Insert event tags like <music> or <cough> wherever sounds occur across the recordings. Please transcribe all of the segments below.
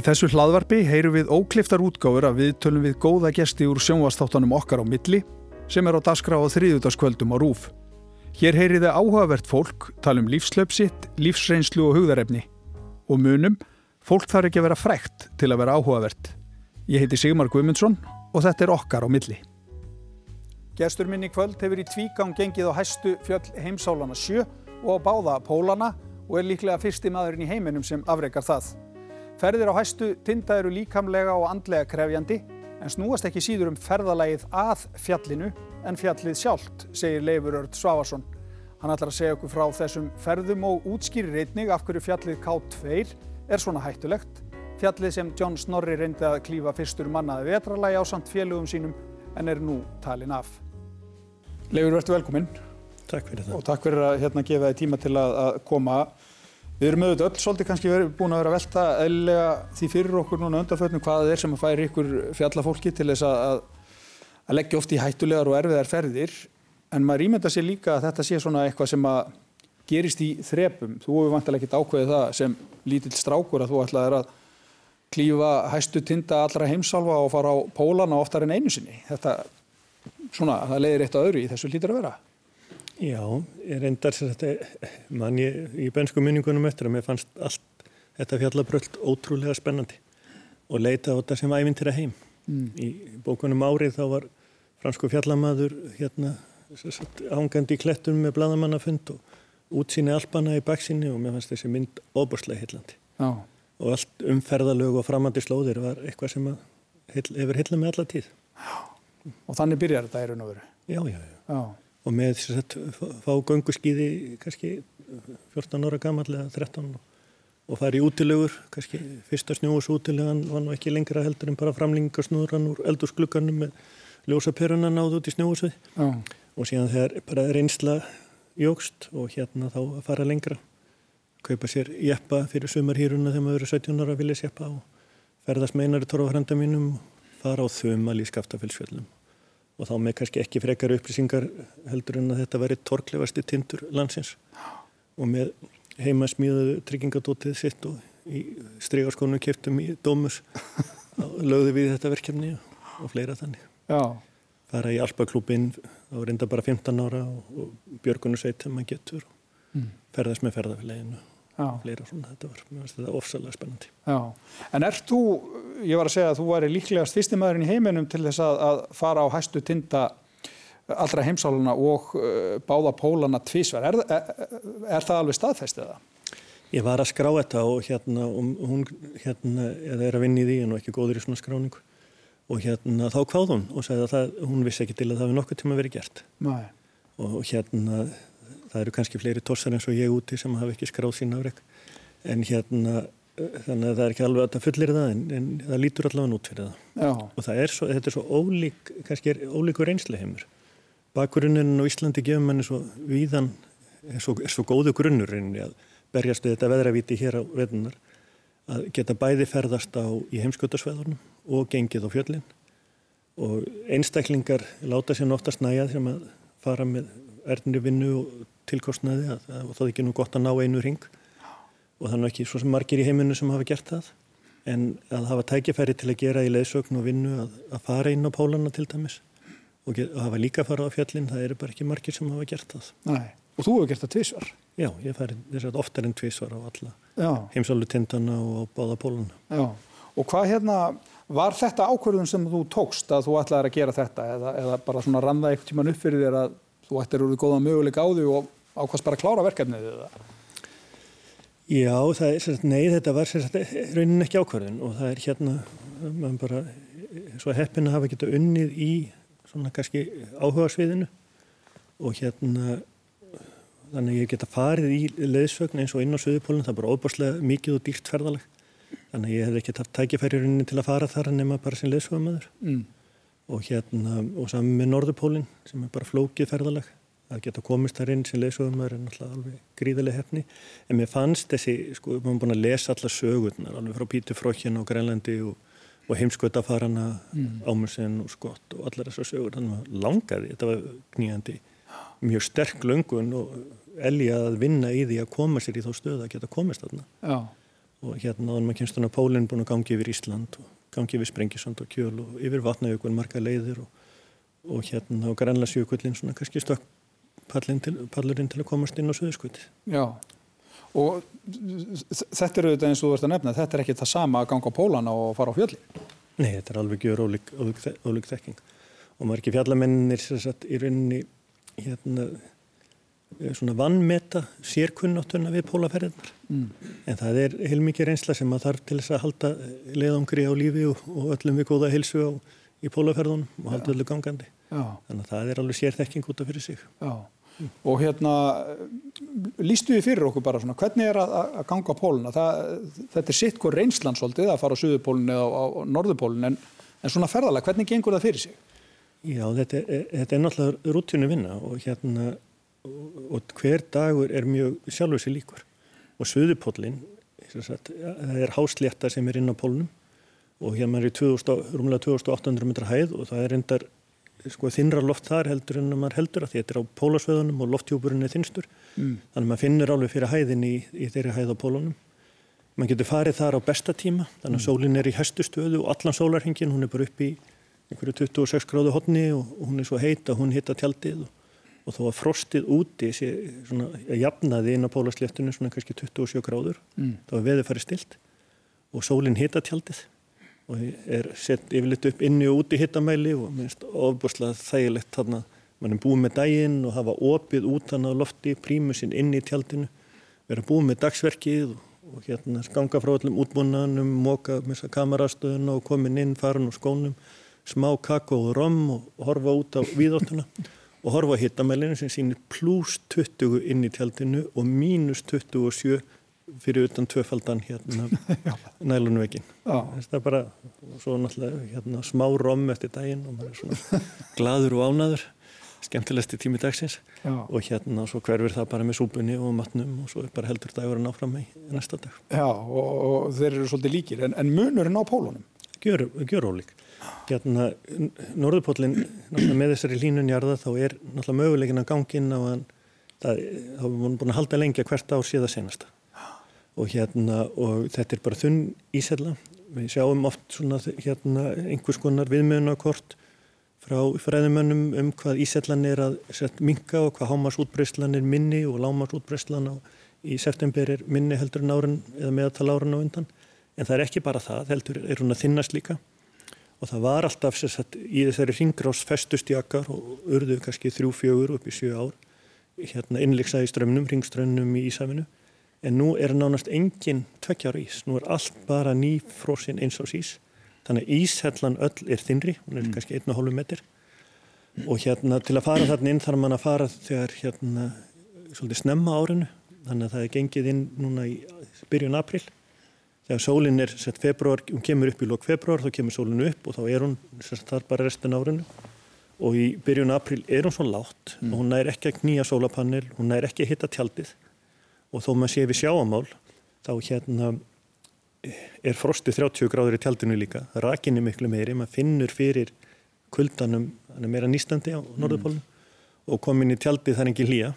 Í þessu hlaðvarpi heyru við ókliftar útgáfur að við tölum við góða gesti úr sjónvastáttanum okkar á milli sem er á daskra á þriðutaskvöldum á rúf. Hér heyri þið áhugavert fólk, tala um lífslöpsitt, lífsreynslu og hugðarefni. Og munum, fólk þarf ekki að vera frekt til að vera áhugavert. Ég heiti Sigmar Guimundsson og þetta er okkar á milli. Gestur minni kvöld hefur í tvígang gengið á hæstu fjöll heimsálana sjö og á báða pólana og er líklega fyrsti maðurinn í heiminum sem afreikar það. Ferðir á hæstu tinda eru líkamlega og andlega krefjandi en snúast ekki síður um ferðalagið að fjallinu en fjallið sjálft, segir Leifur Örd Svavarsson. Hann ætlar að segja okkur frá þessum ferðum og útskýrir einnig af hverju fjallið K2 er svona hættulegt. Fjallið sem John Snorri reyndi að klífa fyrstur mannaði vetralagi á samt félögum sínum en er nú talin af. Leifur, verður velkominn. Takk fyrir það. Og takk fyrir að hérna gefa þið tíma til að, að koma. Við erum auðvitað öll svolítið kannski verið búin að vera að velta eðlilega því fyrir okkur núna undanfötnum hvað það er sem að færi ykkur fjallafólki til þess að, að leggja oft í hættulegar og erfiðar ferðir en maður ímynda sér líka að þetta sé svona eitthvað sem að gerist í þrepum. Þú hefur vantilega ekkert ákveðið það sem lítill strákur að þú ætlaðir að klífa hæstu tinda allra heimsálfa og fara á pólana oftar en einu sinni. Þetta, svona, það leiðir eitt á öðru í þessu lítur að vera. Já, ég reyndar sér þetta, mann ég í bensku minningunum eftir að mér fannst allt þetta fjallabröld ótrúlega spennandi og leita á þetta sem æfintýra heim. Mm. Í bókunum árið þá var fransku fjallamadur hérna ángandi í klettum með bladamannafund og útsýni alpana í baksinni og mér fannst þessi mynd óbúrslega hillandi. Já. Og allt umferðalög og framandi slóðir var eitthvað sem hefur hillað með alla tíð. Já, og þannig byrjar þetta í raun og veru. Já, já, já. já og með að fá gönguskýði kannski 14 ára gammal eða 13 og fara í útilegur, kannski fyrsta snjóðs útilegan var nú ekki lengra heldur en bara framlingarsnúðran úr eldursklugganum með ljósaperuna náðu út í snjóðsvið oh. og síðan þegar bara reynsla jógst og hérna þá að fara lengra kaupa sér jeppa fyrir sumarhýruna þegar maður eru 17 ára að vilja sjeppa og ferðast meinar í torfahranda mínum fara á þumal í skaftafellsfjöldum og þá með kannski ekki frekar upplýsingar heldur en að þetta veri torklefasti tindur landsins og með heimasmíðu tryggingadótið sitt og í strygarskónu kjöptum í Dómus lögðu við þetta verkefni og fleira þannig Já. fara í Alpaklúbin þá reynda bara 15 ára og, og Björgunusveit þegar maður getur og mm. ferðast með ferðarfélaginu fleira svona, þetta var, mér finnst þetta ofsalega spennandi. Já, en ert þú, ég var að segja að þú væri líklegast fyrstimæðurinn í heiminum til þess að, að fara á hæstu tinda allra heimsáluna og uh, báða pólana tvísver, er, er, er það alveg staðfæst eða? Ég var að skrá þetta og hérna, og hún hérna, er að vinna í því en ekki góður í svona skráningu og hérna þá kváð hún og sagði að það, hún vissi ekki til að það hefði nokkuð tíma verið gert Nei. og hérna það eru kannski fleiri torsar eins og ég úti sem hafa ekki skráð sín afreg en hérna þannig að það er ekki alveg að það fullir það en, en það lítur allavega nút fyrir það. Já. og það er svo, þetta er svo ólík kannski er ólíkur einsleheimur bakgrunninn á Íslandi gefur manni svo víðan, er svo, er svo góðu grunnurinn að berjast við þetta veðravíti hér á veðunar að geta bæði ferðast á í heimskjötarsveðurnum og gengið á fjöllin. Og einstaklingar láta sér náttast næjað sem að fara með erðinni vinnu og tilkostnaði að, að það er ekki nú gott að ná einu ring og nú ekki svo sem margir í heiminu sem hafa gert það en að hafa tækifæri til að gera í leðsögn og vinnu að, að fara inn á pólana til dæmis og, get, og hafa líka fara á fjallin, það eru bara ekki margir sem hafa gert það. Nei, og þú hefur gert það tvísvar? Já, ég færi þess að oftar en tvísvar á alla heimsálu tindana og á báða pólana. Já, og hvað hérna, var þetta ákverðun sem þú tókst að þú ætlaði að gera þetta eða, eða bara svona ranða eitthvað tíman upp fyrir þér að þú ættir úr því góða möguleika á því og ákvæmst bara að klára verkefnið eða? Já, það er sérst, nei þetta var sérst, raunin ekki ákvarðin og það er hérna, maður bara svo heppin að hafa geta unnið í svona kannski áhuga sviðinu og hérna þannig að ég geta farið í leðsögn eins og inn á Suðupólun, það er bara óbúrslega mikið og dýrt ferðaleg þannig að ég hef ekki tatt tækifæri raunin til að fara þar nema bara sem leðsögumöður mm. og hérna og saman með Norðupólun sem er bara flókið ferðaleg að geta komist þar inn sem leysugumar er náttúrulega alveg gríðileg hefni en mér fannst þessi, sko, við erum búin að lesa alla sögurnar, alveg frá Pítur Frókjana og Grænlandi og, og heimskvötafarana mm. Ámursinn og Skott og allar þessar sögur, þannig að langaði þetta var kníðandi, mjög sterk löngun og elgi að vinna í því að koma sér í þá stöðu að geta komist þarna Já. og hérna áður maður að Pólinn búin að gangi yfir Ísland og gangi yfir Sprengisand og Kjöl og yfir Vatnajökul marga leiðir og, og hérna á Grænlandsjökullin svona kannski stökk pallurinn til, til að komast inn á Suðuskvöti. Já, og þetta eru þetta eins og þú ert að nefna, þetta er ekki það sama að ganga á Pólana og fara á fjalli? Nei, þetta er alveg gjör ólík, þekking og margir fjallamennir í rauninni hérna Eh, svona vannmeta sérkunnáttuna við pólaferðinar mm. en það er heilmikið reynsla sem að þarf til þess að halda leiðangri á lífi og, og öllum við góða hilsu á, í pólaferðunum og halda öllu gangandi Já. þannig að það er alveg sérþekking út af fyrir sig mm. og hérna lístu við fyrir okkur bara svona hvernig er að, að ganga á póluna það, þetta er sitt hvað reynslan svolítið að fara á suðupólun eða á, á norðupólun en, en svona ferðalega, hvernig gengur það fyrir sig? Já, þetta er, þetta er náttúrulega rútinu vinna og hérna og hver dagur er mjög sjálfur sér líkur og Suðupólinn það er háslétta sem er inn á pólunum og hérna er í 2000, rúmlega 2800 metra hæð og það er endar sko, þinnra loft þar heldur en maður heldur að þetta er á pólasveðunum og lofthjúburinn er þinnstur mm. þannig að maður finnur alveg fyrir hæðin í, í þeirri hæð á pólunum maður getur farið þar á besta tíma þannig að mm. sólinn er í hæstu stöðu og allan sólarhingin hún er bara upp í einhverju 26 gráðu hodni og hún er svo heit að hún hitta tjaldið og og þó að frostið úti sé svona að jafnaði inn á pólasléttunum svona kannski 27 gráður mm. þá er veðið farið stilt og sólinn hita tjaldið og er sett yfirleitt upp inni og úti hittamæli og minnst ofbúrslega þægilegt þarna. Mann er búið með daginn og hafa opið út hann á lofti, prímusinn inn í tjaldinu. Vera búið með dagsverkið og, og hérna skanga frá öllum útbúnaðanum móka með þessa kamerastöðuna og komin inn farin og skónum smá kakó og rom og horfa út á víðóttuna og horfa hittamælinu sem sýnir pluss 20 inn í tjaldinu og mínus 27 fyrir utan tvöfaldan hérna <laughs> nælunvegin það er bara svo náttúrulega hérna, smá rom eftir daginn og maður er svona <laughs> gladur og ánaður skemmtilegst í tími dagsins. Já. og hérna svo hverfur það bara með súpunni og matnum og svo er bara heldur dagurinn áfram í næsta dag. Já og, og þeir eru svolítið líkir. En, en munurinn á pólunum? Gjör, gjör ólík hérna, Norðupólinn með þessari línunjarða þá er náttúrulega möguleikin að gangin á að það hafa búin að halda lengi að hvert ár síðan senasta og hérna og þetta er bara þunn ísella. Við sjáum oft svona hérna einhvers konar viðmjöðunarkort frá fræðumönnum um hvað ísellan er að minka og hvað hámas útbreyslan er minni og lámas útbreyslan í september er minni heldur en árin eða meðatal árin á undan. En það er ekki bara það, heldur er hún að þinnast líka. Og það var alltaf sagt, í þessari ringrás festustjakar og urðu kannski þrjú fjögur upp í sjö ár hérna innleiksaði strömmnum, ringströmmnum í Ísafinu en nú er nánast engin tvekkjára ís, nú er allt bara nýfrósin eins ás ís. Þannig að íshellan öll er þinri hún er mm. kannski 1,5 metr og hérna til að fara þarna inn þarf mann að fara þegar hérna svolítið snemma árinu. Þannig að það er gengið inn núna í byrjun april þegar sólinn er sett februar, hún kemur upp í lók februar þá kemur sólinn upp og þá er hún þar bara restin árinu. Og í byrjun april er hún svo látt mm. og hún næri ekki að knýja sólapannil hún næri ekki að hitta tjaldið og þó maður sé við sjáamál þá hérna er frosti 30 gráður í tjaldinu líka rakinni miklu meiri, maður finnur fyrir kuldanum, hann er meira nýstandi á norðupólum mm. og komin í tjaldið það er ekki hlýja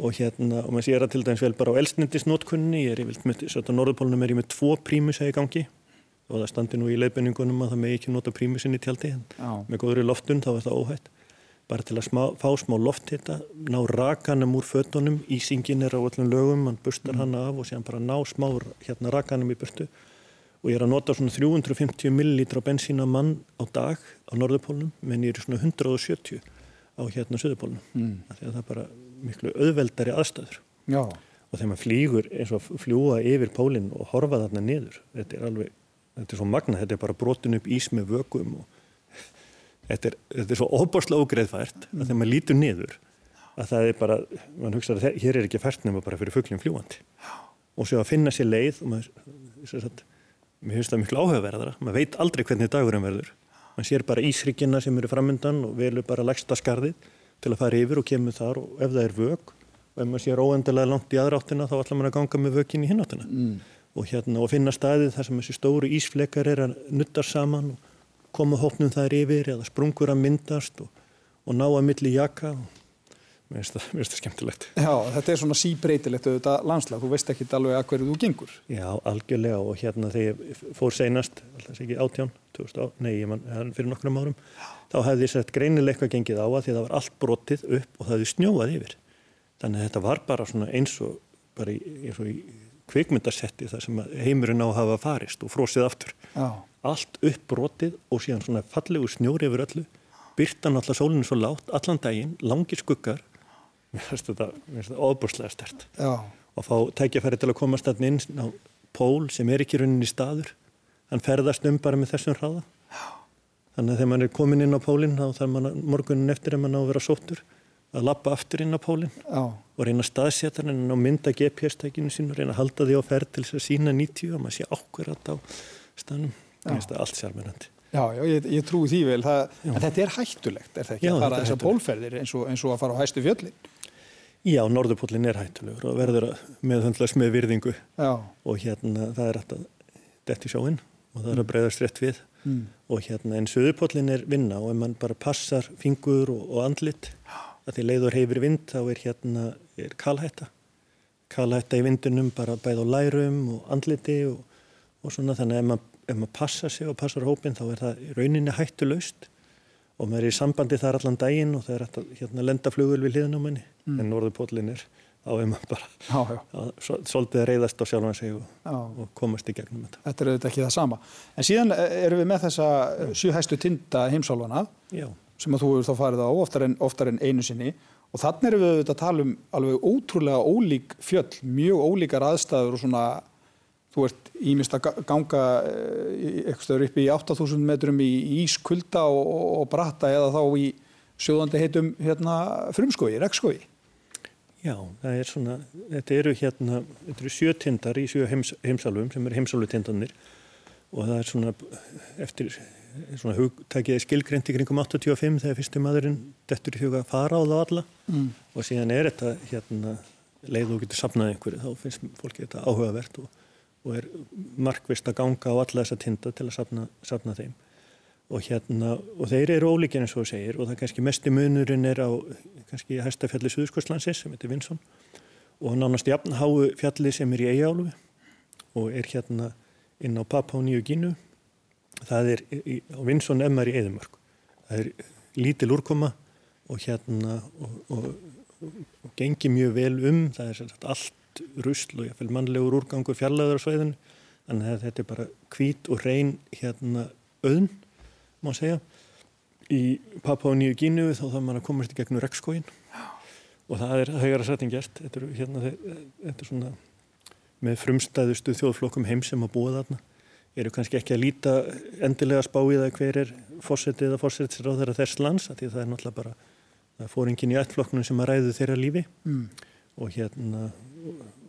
og hérna, og maður sér að til dæmis vel bara á elsnendisnótkunni, ég er með þess að Norðupólunum er ég með tvo prímusa í gangi og það standi nú í leifinningunum að það með ekki nota prímusin í tjaldi en Já. með góðri loftun þá er það óhætt bara til að smá, fá smá loft hitta ná rakanum úr fötunum ísingin er á öllum lögum, mann bustar mm. hann af og séðan bara ná smá hérna rakanum í burtu og ég er að nota svona 350 millilítra bensína mann á dag á Norðupólunum menn ég er svona 170 á hérna Suðupólunum mm. það er bara miklu auðveldari aðstöður Já. og þegar maður flýgur eins og fljúa yfir pólinn og horfa þarna niður þetta er alveg, þetta er svo magna þetta er bara brotin upp ís með vökum og þetta er, þetta er svo óbáslega ógreðfært að þegar maður lítur niður að það er bara, mann hugsa að hér er ekki fært nema bara fyrir fugglum fljúandi og svo að finna sér leið og maður, sagt, mér finnst það miklu áhugaverðara. Maður veit aldrei hvernig dagurum verður. Maður sér bara ísryggina sem eru framöndan og velur bara legsta skarðið til að fara yfir og kemur þar og ef það er vög og ef maður sér óendilega langt í aðráttina þá ætla maður að ganga með vögin í hináttina mm. og, hérna, og finna staðið þar sem þessi stóru ísflekar er að nutta saman og koma hópnum þær yfir eða sprungur að myndast og, og ná að milli jaka og mér finnst það, það skemmtilegt. Já, þetta er svona síbreytilegt auðvitað landslag, þú veist ekki alveg að hverju þú gengur. Já, algjörlega og hérna þegar ég fór seinast, alltaf ekki átján, 2000, nei, ég mann fyrir nokkrum árum, þá hefði ég sett greinileg eitthvað gengið á að því að það var allt brotið upp og það hefði snjóað yfir. Þannig að þetta var bara svona eins og bara í, eins og í kvikmyndasetti þar sem heimurinn á að hafa farist og frósið aftur. Já. Allt upp brotið og síðan svona fallegu snjóri yfir öllu, byrtan alltaf sólinu svo látt, allan daginn, langi skuggar mér finnst þetta, þetta óbúrslega stert Já. og fá tækjafæri til að komast alltaf inn á pól sem er ekki rauninni staður hann ferðast um bara með þessum hraða Já. þannig að þegar mann er komin inn á pólinn þá þarf mann morgunin eftir að mann á að vera sóttur að lappa aftur inn á pólinn og reyna að staðsetja hann og mynda GPS-tækinu sín og reyna að halda því á ferð til þess að sína 90 og maður sé ákverðat á stanum, allt sjálfmennandi Já, já ég, ég trúi því vel, það, en þetta er hættulegt, er það ekki, já, að fara þessar pólferðir eins og, eins og að fara á hæstu fjöllin? Já, Norðurpólinn er hættulegur og verður meðhundlas með virðingu. Já. og hérna það er alltaf dætt í sjóin og það er að mm. breyðast rétt við. Mm. og hérna en Suðurpólinn er vinna og ef mann bara passar fingur og, og andlit að því leiður hefur vind þá er hérna er kalhætta. Kalhætta í vindunum bara bæð á lærum og andliti og, og svona þannig að ef mann, ef mann passar sig og passar hópin þá er það rauninni hættulegst og maður er í sambandi þar allan daginn og það er að hérna, lenda flugul við hliðan á manni mm. en norðupólinn er á um að bara já, já. Að, svolítið að reyðast á sjálfan sig og, og komast í gegnum þetta. Þetta er auðvitað ekki það sama. En síðan eh, erum við með þessa sjúhæstu tinda heimsálfana sem að þú eru þá farið á oftar en, oftar en einu sinni og þannig erum við auðvitað að tala um alveg ótrúlega ólík fjöll, mjög ólíkar aðstæður og svona þú ert ímist að ganga eh, eitthvað upp í 8000 metrum í ískulda og, og bratta eða þá í sjóðandi heitum hérna, frumskogi, rekskogi. Já, það er svona, þetta eru hérna, þetta eru sjö tindar í sjö heims, heimsálfum sem eru heimsálutindanir og það er svona eftir svona hugtækiði skilgrendi kringum 85 þegar fyrstum maðurinn dettur í huga að fara á það alla mm. og síðan er þetta hérna leið og getur sapnað einhverju, þá finnst fólki þetta áhugavert og og er markvist að ganga á alla þessa tinda til að sapna, sapna þeim. Og hérna, og þeir eru ólíkinn eins og þú segir og það kannski mesti munurinn er á kannski hæstafjalli Suðurskostlandsins sem heitir Vinsson og nánast jafnháu fjalli sem er í Eijálufi og er hérna inn á Papá Nýju Gínu. Það er í, á Vinsson emmar í Eðimörk það er lítil úrkoma og hérna og, og, og gengi mjög vel um. Það er allt allt rusl og mannlegur úrgangur sveiðinu þannig að þetta er bara hvít og reyn hérna auðn má segja. Í Papua Nýju Gínu þá þarf maður að komast í gegnum rekskóin og það er högara setting gert. Þetta er, hérna, þetta er svona með frumstæðustu þjóðflokkum heim sem að búa þarna. Eru kannski ekki að líta endilega spá í það hver er fórsetið eða fórsetið á þess lands því það er náttúrulega bara það fór enginn í allflokknum sem að ræðu þeirra lífi. Mm. Og hérna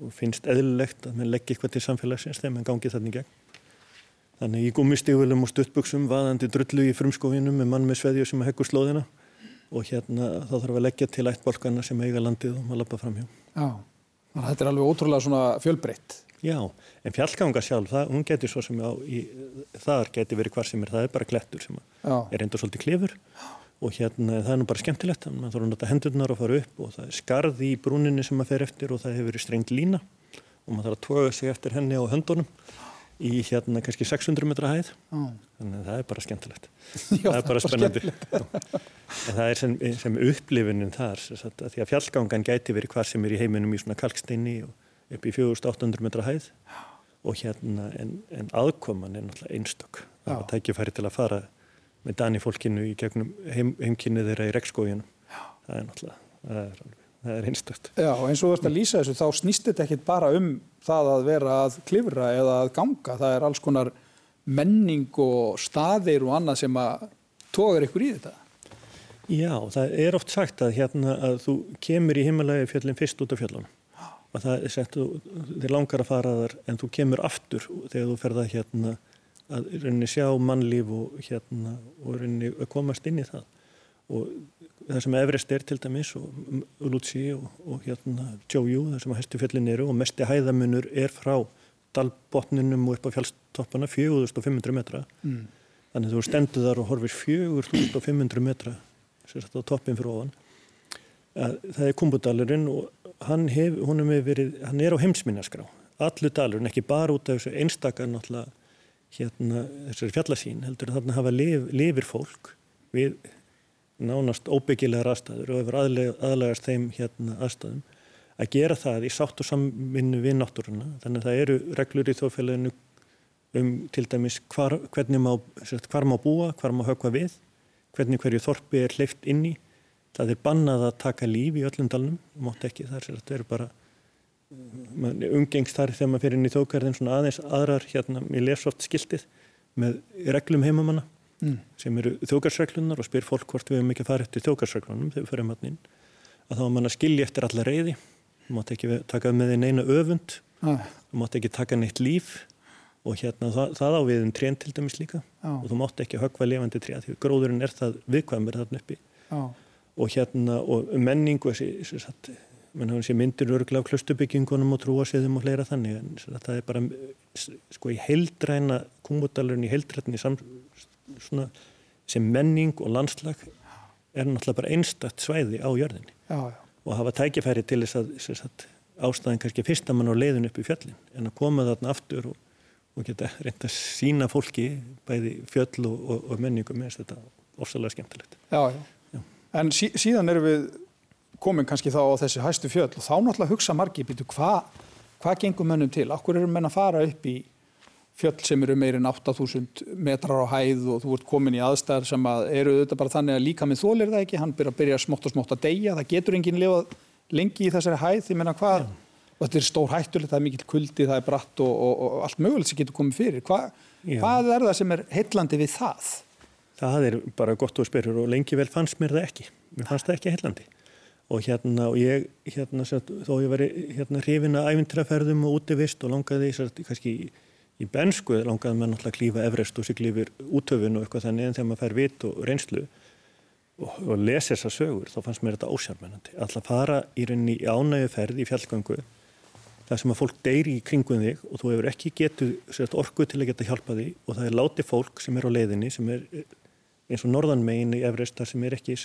og finnst eðlilegt að mann leggja eitthvað til samfélagsins þegar mann gangi þannig gegn. Þannig í gummistígulum og stuttbuksum vaðandi drullu í frumskófinum með mann með sveðju sem heggur slóðina og hérna þá þarf að leggja til ættbolkana sem eiga landið og maður lappa fram hjá. Já, þannig að þetta er alveg ótrúlega svona fjölbreytt. Já, en fjallganga sjálf, það, hún getur svo sem á, í, þar getur verið hvar sem er, það er bara klettur sem er enda svolítið klefur. Já og hérna það er nú bara skemmtilegt þannig að maður þarf að nota hendurnar og fara upp og það er skarði í brúninni sem maður fer eftir og það hefur verið strengt lína. Og maður þarf að toga sig eftir henni á höndunum í hérna kannski 600 metra hæð. Oh. þannig að það er bara skemmtilegt. <laughs> Já, það er bara spennandi. en það er sem, sem upplifunin þar að því að fjallgangan gæti verið hvað sem er í heiminum í svona kalksteini upp í 4800 metra hæð. Og hérna en, en aðkoman er náttúrulega einstök. Það tækir færi til að fara með dani fólkinu í gegnum heim, heimkynni þeirra í rekskóginum það er náttúrulega, það er, það er einstökt Já, eins og þú ert að lýsa þessu þá snýst þetta ekki bara um það að vera að klifra eða að ganga, það er alls konar menning og staðir og annað sem að tógar ykkur í þetta. Já, það er oft sagt að hérna að þú kemur í himmalagi fjöllin fyrst út af fjöllunum. Og það er sagt, þið langar að fara þar en þú kemur aftur þegar þú ferða hérna að rauninni sjá mannlíf og, hérna, og rauninni að komast inn í það. Og það sem Everest er til dæmis og Ulutsi og, og hérna Jójú það sem að hestu fjallin eru og mesti hæðamunur er frá dalbotninum og upp á fjallstoppana 4500 metra. Mm. þannig að þú stendur þar og horfir 4500 metra sérstaklega toppin fyrir ofan. Það er kumbudalurinn og hann, hef, verið, hann er á heimsminnarskrá allur dalurinn, ekki bara út af þessu einstakar náttúrulega hérna, þessari fjallasín heldur að þarna hafa lif, lifir fólk við nánast óbyggilegar aðstæður og hefur aðlægast þeim hérna, aðstæðum að gera það í sátt og samvinnu við náttúruna. Þannig að það eru reglur í þófélaginu um til dæmis hvar, má, hvar má búa, hvar má högva við hvernig hverju þorpi er hleyft inn í. Það er bannað að taka líf í öllum dalnum, mátt ekki þar það eru bara umgengst þar þegar maður fyrir inn í þókarðin svona aðeins aðrar hérna í lesoft skiltið með reglum heimamanna mm. sem eru þókarsreglunar og spyr fólk hvort við hefum ekki farið eftir þókarsreglunum þegar við fyrir matnin að þá mann að skilja eftir alla reyði þú mátt ekki taka með þinn eina öfund ah. þú mátt ekki taka neitt líf og hérna það, það á við um trén til dæmis líka ah. og þú mátt ekki högva levandi trén því gróðurinn er það viðkvæmur þarna uppi ah. og hérna og menningu þessi, þessi mann hafa sér myndir örgla á klöstubyggingunum og trúasiðum og hlera þannig en það er bara sko í heildræna kungmótalurinn í heildrætni sem menning og landslag er náttúrulega bara einstakt svæði á jörðinni. Já, já. og hafa tækifæri til þess að, að ástæðin kannski fyrsta mann á leiðin upp í fjallin en að koma þarna aftur og, og geta reynda að sína fólki bæði fjöll og, og, og menningum með þetta ofsalega skemmtilegt. Já, já, en sí, síðan erum við komin kannski þá á þessi hæstu fjöld og þá náttúrulega hugsa margi býtu hvað hva gengur mönnum til? Akkur eru menn að fara upp í fjöld sem eru meirinn 8000 metrar á hæð og þú ert komin í aðstæðar sem að eru auðvitað bara þannig að líka með þólir það ekki, hann byrja að byrja smátt og smátt að deyja, það getur enginn lifað lengi í þessari hæð, því menna hvað ja. og þetta er stór hættulegt, það er mikill kuldi, það er bratt og, og, og allt mögulegt sem getur komið fyrir Hva, hvað er það sem er heillandi við það? Það er bara gott og spyrur og lengi vel fannst mér það ekki mér fannst það ekki heillandi og hérna og ég hérna þó ég veri hérna hrifin að æfintraferðum og útivist og langaði að kannski í, í bensku langaði maður náttúrulega að klífa Everest og sig klífir útöfun og eitthvað þannig en þegar maður fær vit og reynslu og, og lesi þessar sögur þá fannst mér þetta ósjármennandi alltaf fara í rauninni í ánægu ferð í fjallgöngu þar sem að fólk deyri í kringum þig og þú hefur ekki getuð orku til að geta hjálpa því og það er láti fólk sem er á leiðinni sem er eins og norðanmegin í Everest þar sem er ekki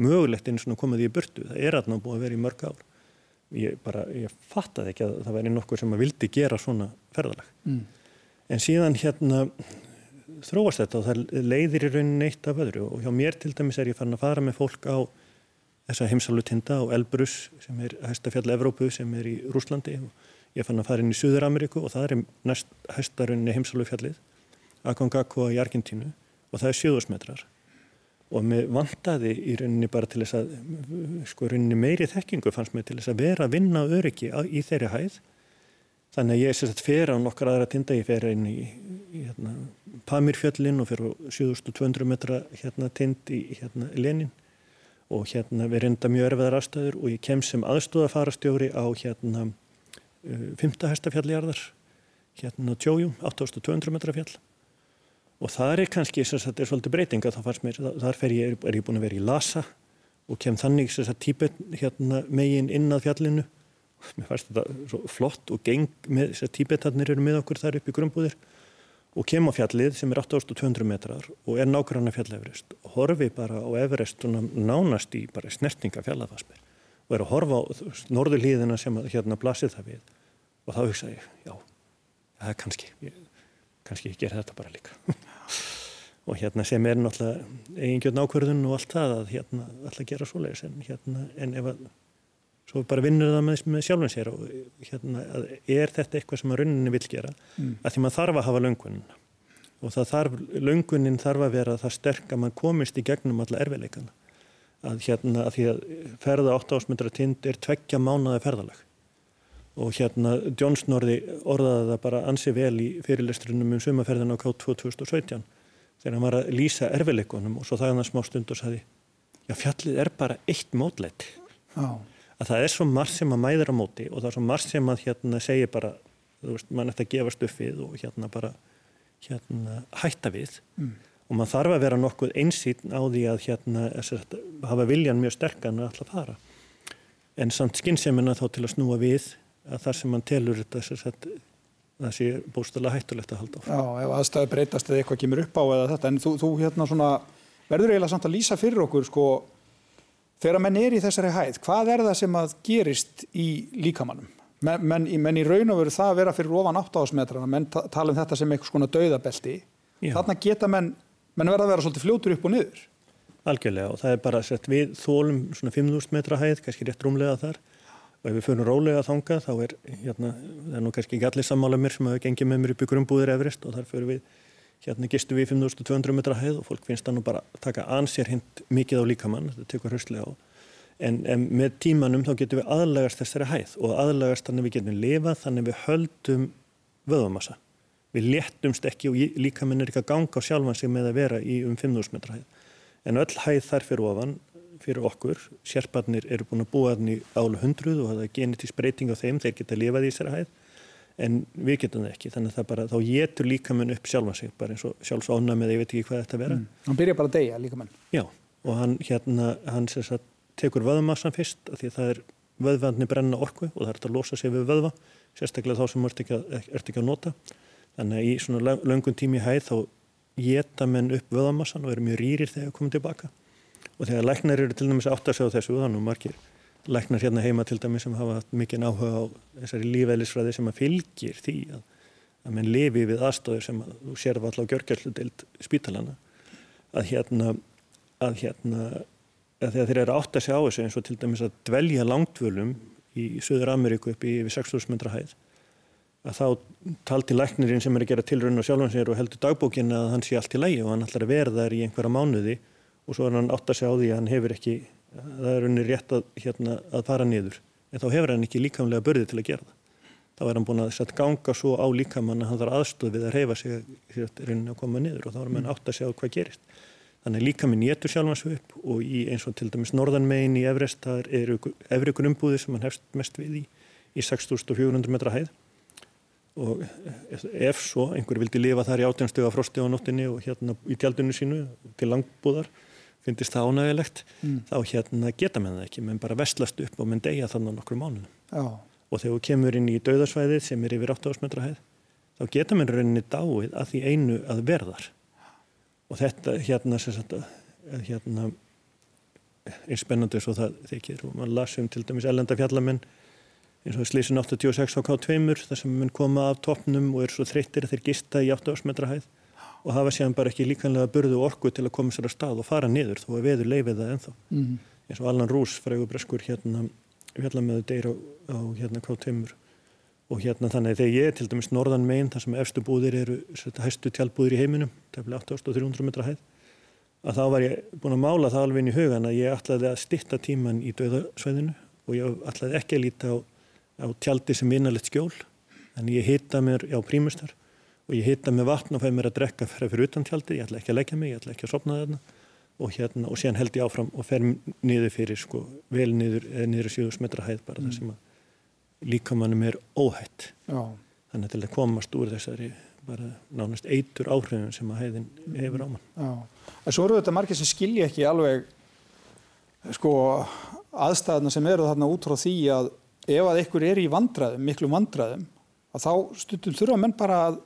mögulegt eins og komið í burtu. Það er alltaf búið að vera í mörg ár. Ég bara, ég fattaði ekki að það væri nokkur sem að vildi gera svona ferðalag. Mm. En síðan hérna þróast þetta og það leiðir í rauninni eitt af öðru og hjá mér til dæmis er ég farin að fara með fólk á þessa heimsalutinda og Elbrus sem er hæstafjall Evrópu sem er í Rúslandi og ég fann að fara inn í Suður-Ameríku og það er næst hæstarunni heimsalufjallið Aconcagua í Argentínu og það er sjöðusmetrar og mér vantaði í rauninni bara til þess að sko rauninni meiri þekkingu fannst mér til þess að vera að vinna öryggi í þeirri hæð þannig að ég sérstætt fyrir á nokkar aðra tinda ég fer inn í, í hérna, Pamirfjöllin og fyrir á 7200 metra hérna, tind í hérna, Lenin og hérna við reynda mjög erfiðar aðstæður og ég kem sem aðstóðafarastjóri á hérna 5. Uh, hestafjalljarðar hérna Tjójum, 8200 metra fjall og það er kannski, þetta er svolítið breytinga þá fannst mér, þar ég, er ég búin að vera í Lhasa og kem þannig típet hérna, megin inn að fjallinu. Mér fannst þetta svo flott og geng með þess að tíbetarnir eru með okkur þar upp í grumbúðir og kem á fjallið sem er 8200 metrar og er nákvæmna fjall Everest. Og horfi bara á Everest nánast í bara snertinga fjallafarsmer og er að horfa á norður hlýðina sem hérna blasir það við. Og þá hugsa ég, já, það er kannski ég, kannski ég ger þetta bara líka. Og hérna sem er náttúrulega eigingjörn ákverðun og allt það að hérna alltaf gera svoleiðis en hérna en ef að svo bara vinnur það með, með sjálfum sér og hérna er þetta eitthvað sem að rauninni vil gera mm. að því maður þarf að hafa löngunin og það þarf, löngunin þarf að vera það sterk að maður komist í gegnum alla erfiðleikana. Að hérna að því að ferða 8 ásmyndra tind er tveggja mánaði ferðalag og hérna John Snorri orðaði það bara ansi vel í fyrirlestrunum um sumaferðin á K2 2017 þegar hann var að lýsa erfileikunum og svo það hann að smá stund og sagði já fjallið er bara eitt mótlætt oh. að það er svo marg sem að mæður á móti og það er svo marg sem að hérna segja bara, þú veist, mann eftir að gefa stuffið og hérna bara hérna hætta við mm. og mann þarf að vera nokkuð einsýtn á því að hérna að hafa viljan mjög sterkan að alltaf fara en samt skynnsemina þá til að snúa við að þar sem mann telur þetta það sé bóstala hættulegt að halda á. Já, ef aðstæði breytast eða eitthvað kemur upp á eða þetta, en þú, þú hérna svona verður eiginlega samt að lýsa fyrir okkur sko Þegar menn er í þessari hæð, hvað er það sem að gerist í líkamannum? Men, menn, menn í raun og veru það að vera fyrir ofan 8 ásmetrana, menn tala um þetta sem eitthvað svona dauðabelti. Þarna geta menn, menn verða að vera svolítið fljótur upp og niður. Algjörlega og það er bara sett við þólum svona 5.000 metra hæð, kannski rétt rúmlega þar og ef við fyrir rólega þanga þá er, hérna, það er nú kannski ekki allir sammála mér sem hafa gengið með mér upp í grunnbúðir Everest og þar fyrir við Hérna gistu við 5200 metra hæð og fólk finnst það nú bara taka ansér hint mikið á líkamann, þetta tekur hraustlega á. En, en með tímanum þá getum við aðlagast þessari hæð og aðlagast þannig við getum lifað, þannig við höldum vöðumassa. Við léttumst ekki og líkaminn er ekki að ganga á sjálfan sig með að vera í um 5000 metra hæð. En öll hæð þar fyrir ofan, fyrir okkur, sérparnir eru búin að búa þannig álu hundruð og það er genetísk breyting á þeim, þeir geta lifað í þessari hæð en við getum það ekki þannig að það bara, þá getur líkamann upp sjálfa sig bara eins og sjálfsónam eða ég veit ekki hvað þetta vera. Mm. Hann byrja bara að deyja líkamann? Já, og hann hérna, hann sér að tekur vöðumassan fyrst af því það er vöðvandni brenna orku og það er að losa sig við vöðva sérstaklega þá sem ert ekki, ert ekki að nota þannig að í svona löngun tími hæð þá geta menn upp vöðamassan og eru mjög rýrir þegar komum tilbaka og þegar læknar eru til dæmis átt að segja þessu þannig margir læknar hérna heima til dæmi sem hafa haft mikið áhuga á þessari lífæðlisfræði sem að fylgir því að, að menn lifi við aðstofur sem að þú sér alltaf á gjörgjörludeld spítalana að hérna að hérna að þegar þeir eru átt að segja á þessu eins og til dæmis að dvelja langtvölum í Suður Ameríku upp í 6.000 metra hæð að þá talti læknirinn sem er að gera tilröndu á sjálfansér og heldur dagbókin að hann sé allt í lægi og hann ætlar að verða þar í einhverja mánuði og svo er hann átt að segja á því að hann hefur ekki það er unni rétt að, hérna, að fara niður. En þá hefur hann ekki líkamlega börði til að gera það. Þá er hann búin að setja ganga svo á líkamann að hann þarf aðstöð við að reyfa sig að koma niður og þá er hann átt að segja hvað gerist. Þannig líkaminn getur sjálfans upp og í eins og til dæmis norðanmegin í Everest það eru efri grunnbúði sem hann hefst mest við í í 6400 metra hæð. Og ef svo einhver vildi lifa þar í átjánstega frosti á nóttinni og hérna í tjaldinu sínu til langbúðar finnist það ánægilegt mm. þá hérna geta menn það ekki, menn bara vestlast upp og menn deyja þannig nokkru mánuðum. Já. og þegar við kemur inn í dauðarsvæðið sem er yfir 8 ásmetra hæð þá geta menn rauninni dáið að því einu að verðar og þetta hérna sagt hérna eins spennandi svo það þykir. Og mann lasum til dæmis ellenda fjallamenn eins og slísin 86 á K2 þar sem mann koma af toppnum og er svo þreyttir að þeir gista í 8 ásmetra hæð og hafa séðan bara ekki líkanlega burðu orku til að koma sér að stað og fara niður þó að veður leifið það enþá mm -hmm. eins og Allan Rús frægur breskur hérna fjallamöðu deyr á, á hérna K2 og hérna þannig þegar ég er til dæmis norðan megin þar sem efstu búðir eru hæstu tjálbúðir í heiminum tefnilega 8300 metra hæð að þá var ég búin að mála það alveg inn í hugan að ég ætlaði að stitta tíman í döðasvæðinu og ég ætlaði ekki að líta á, á tjaldi sem vinnalegt skjól en ég hitta mér á prímustar og ég hitta með vatn og fæði mér að drekka fyrir, fyrir utan tjaldi, ég ætla ekki að leggja mig, ég ætla ekki að sopna þarna og hérna og síðan held ég áfram og fer niður fyrir sko vel niður eða niður 7 metra hæð bara mm. það sem að líkamannum er óhætt Já. þannig til að komast úr þessari bara nánast eitur áhrifin sem að hæðin hefur á mann Já. En svo eru þetta margir sem skilji ekki alveg sko aðstæðna sem eru þarna út frá því að ef að einhver er í vandraðum, miklu vandraðum að þá stundum þurfa menn bara að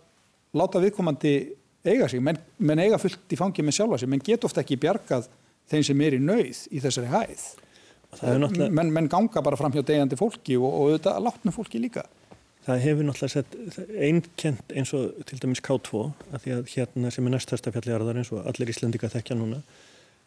láta viðkomandi eiga sig, menn, menn eiga fullt í fangi með sjálfa sig, menn get ofta ekki bjargað þeim sem er í nauð í þessari hæð. Náttúrulega... menn, menn ganga bara fram hjá degjandi fólki og, og auðvitað látnu fólki líka. Það hefur náttúrulega sett einkent eins og til dæmis K2 að því að hérna sem er næstasta fjalligarðar eins og allir Íslandika þekkja núna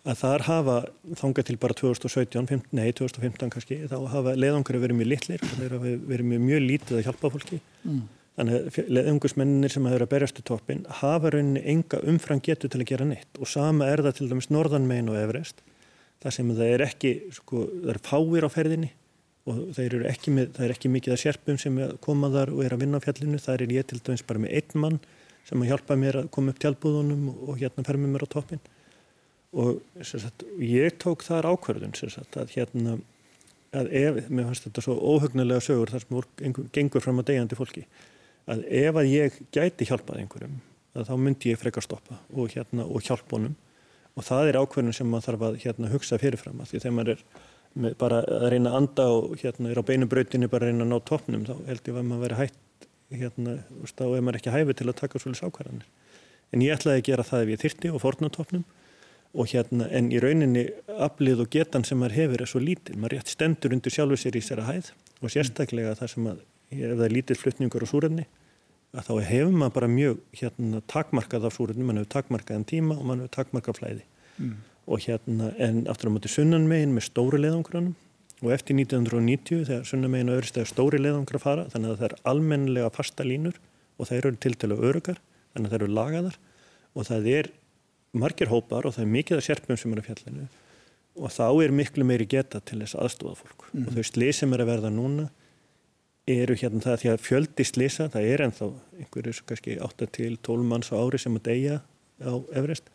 að þar hafa þangað til bara 2017, 15, nei 2015 kannski þá hafa leðangur verið mjög litlir þeir hafa verið mjög, mjög lítið að hjálpa fólki. Mm. Þannig að leðungusmennir sem verið að berjast í toppin hafa rauninni enga umfram getur til að gera neitt. Og sama er það til dæmis norðanmein og Everest þar sem það er ekki, sko, það er fáir á ferðinni og það er ekki, það er ekki mikið að sérpum sem koma þar og er að vinna á fjallinu, það er ég til dæmis bara með einn mann sem að hjálpa mér að koma upp tjálbúðunum og hérna fer með mér á toppin og sagt, ég tók þar ákverðun sagt, að hérna að ef, mér fannst þetta svo óhugnulega sögur þar sem gengur fram að degjandi fólki að ef að ég gæti hjálpað einhverjum þá myndi ég frekar stoppa og, hérna, og hjálp honum. Og það er ákveðin sem maður þarf að hérna, hugsa fyrirfram að því þegar maður er bara að reyna að anda og hérna, er á beinubrautinu bara að reyna að ná toppnum þá held ég að maður veri hætt hérna, þá er maður ekki hæfið til að taka svolítið sákvæðanir en ég ætlaði að gera það ef ég þyrti og forna toppnum. Og hérna en í rauninni aflið og getan sem maður hefur er svo lítil, maður rétt stendur undir sjálfu sér í sér að hæð og sérstaklega það sem að ef það er lítill flutningur á súrefni að þá hefur maður bara mjög hérna, takmarkað af súrefni, mann hefur takmarkað en tíma og mann hefur takmarkað flæði. Mm. og hérna en aftur á móti sunnanmegin með stóri leðangrunum og eftir 1990 þegar sunnanmegin og öðristega stóri leðangra fara þannig að það er almennilega fasta línur og það eru til að örugar þannig að það eru lagaðar. Og það er margir hópar og það er mikið af sérpum sem eru fjallinu. Og þá er miklu meiri geta til þess aðstofa fólk. Mm. og þau slið sem er að verða núna eru hérna það því að fjöldi slisa, það er ennþá einhverjus kannski 8-12 manns á ári sem að deyja á Everest.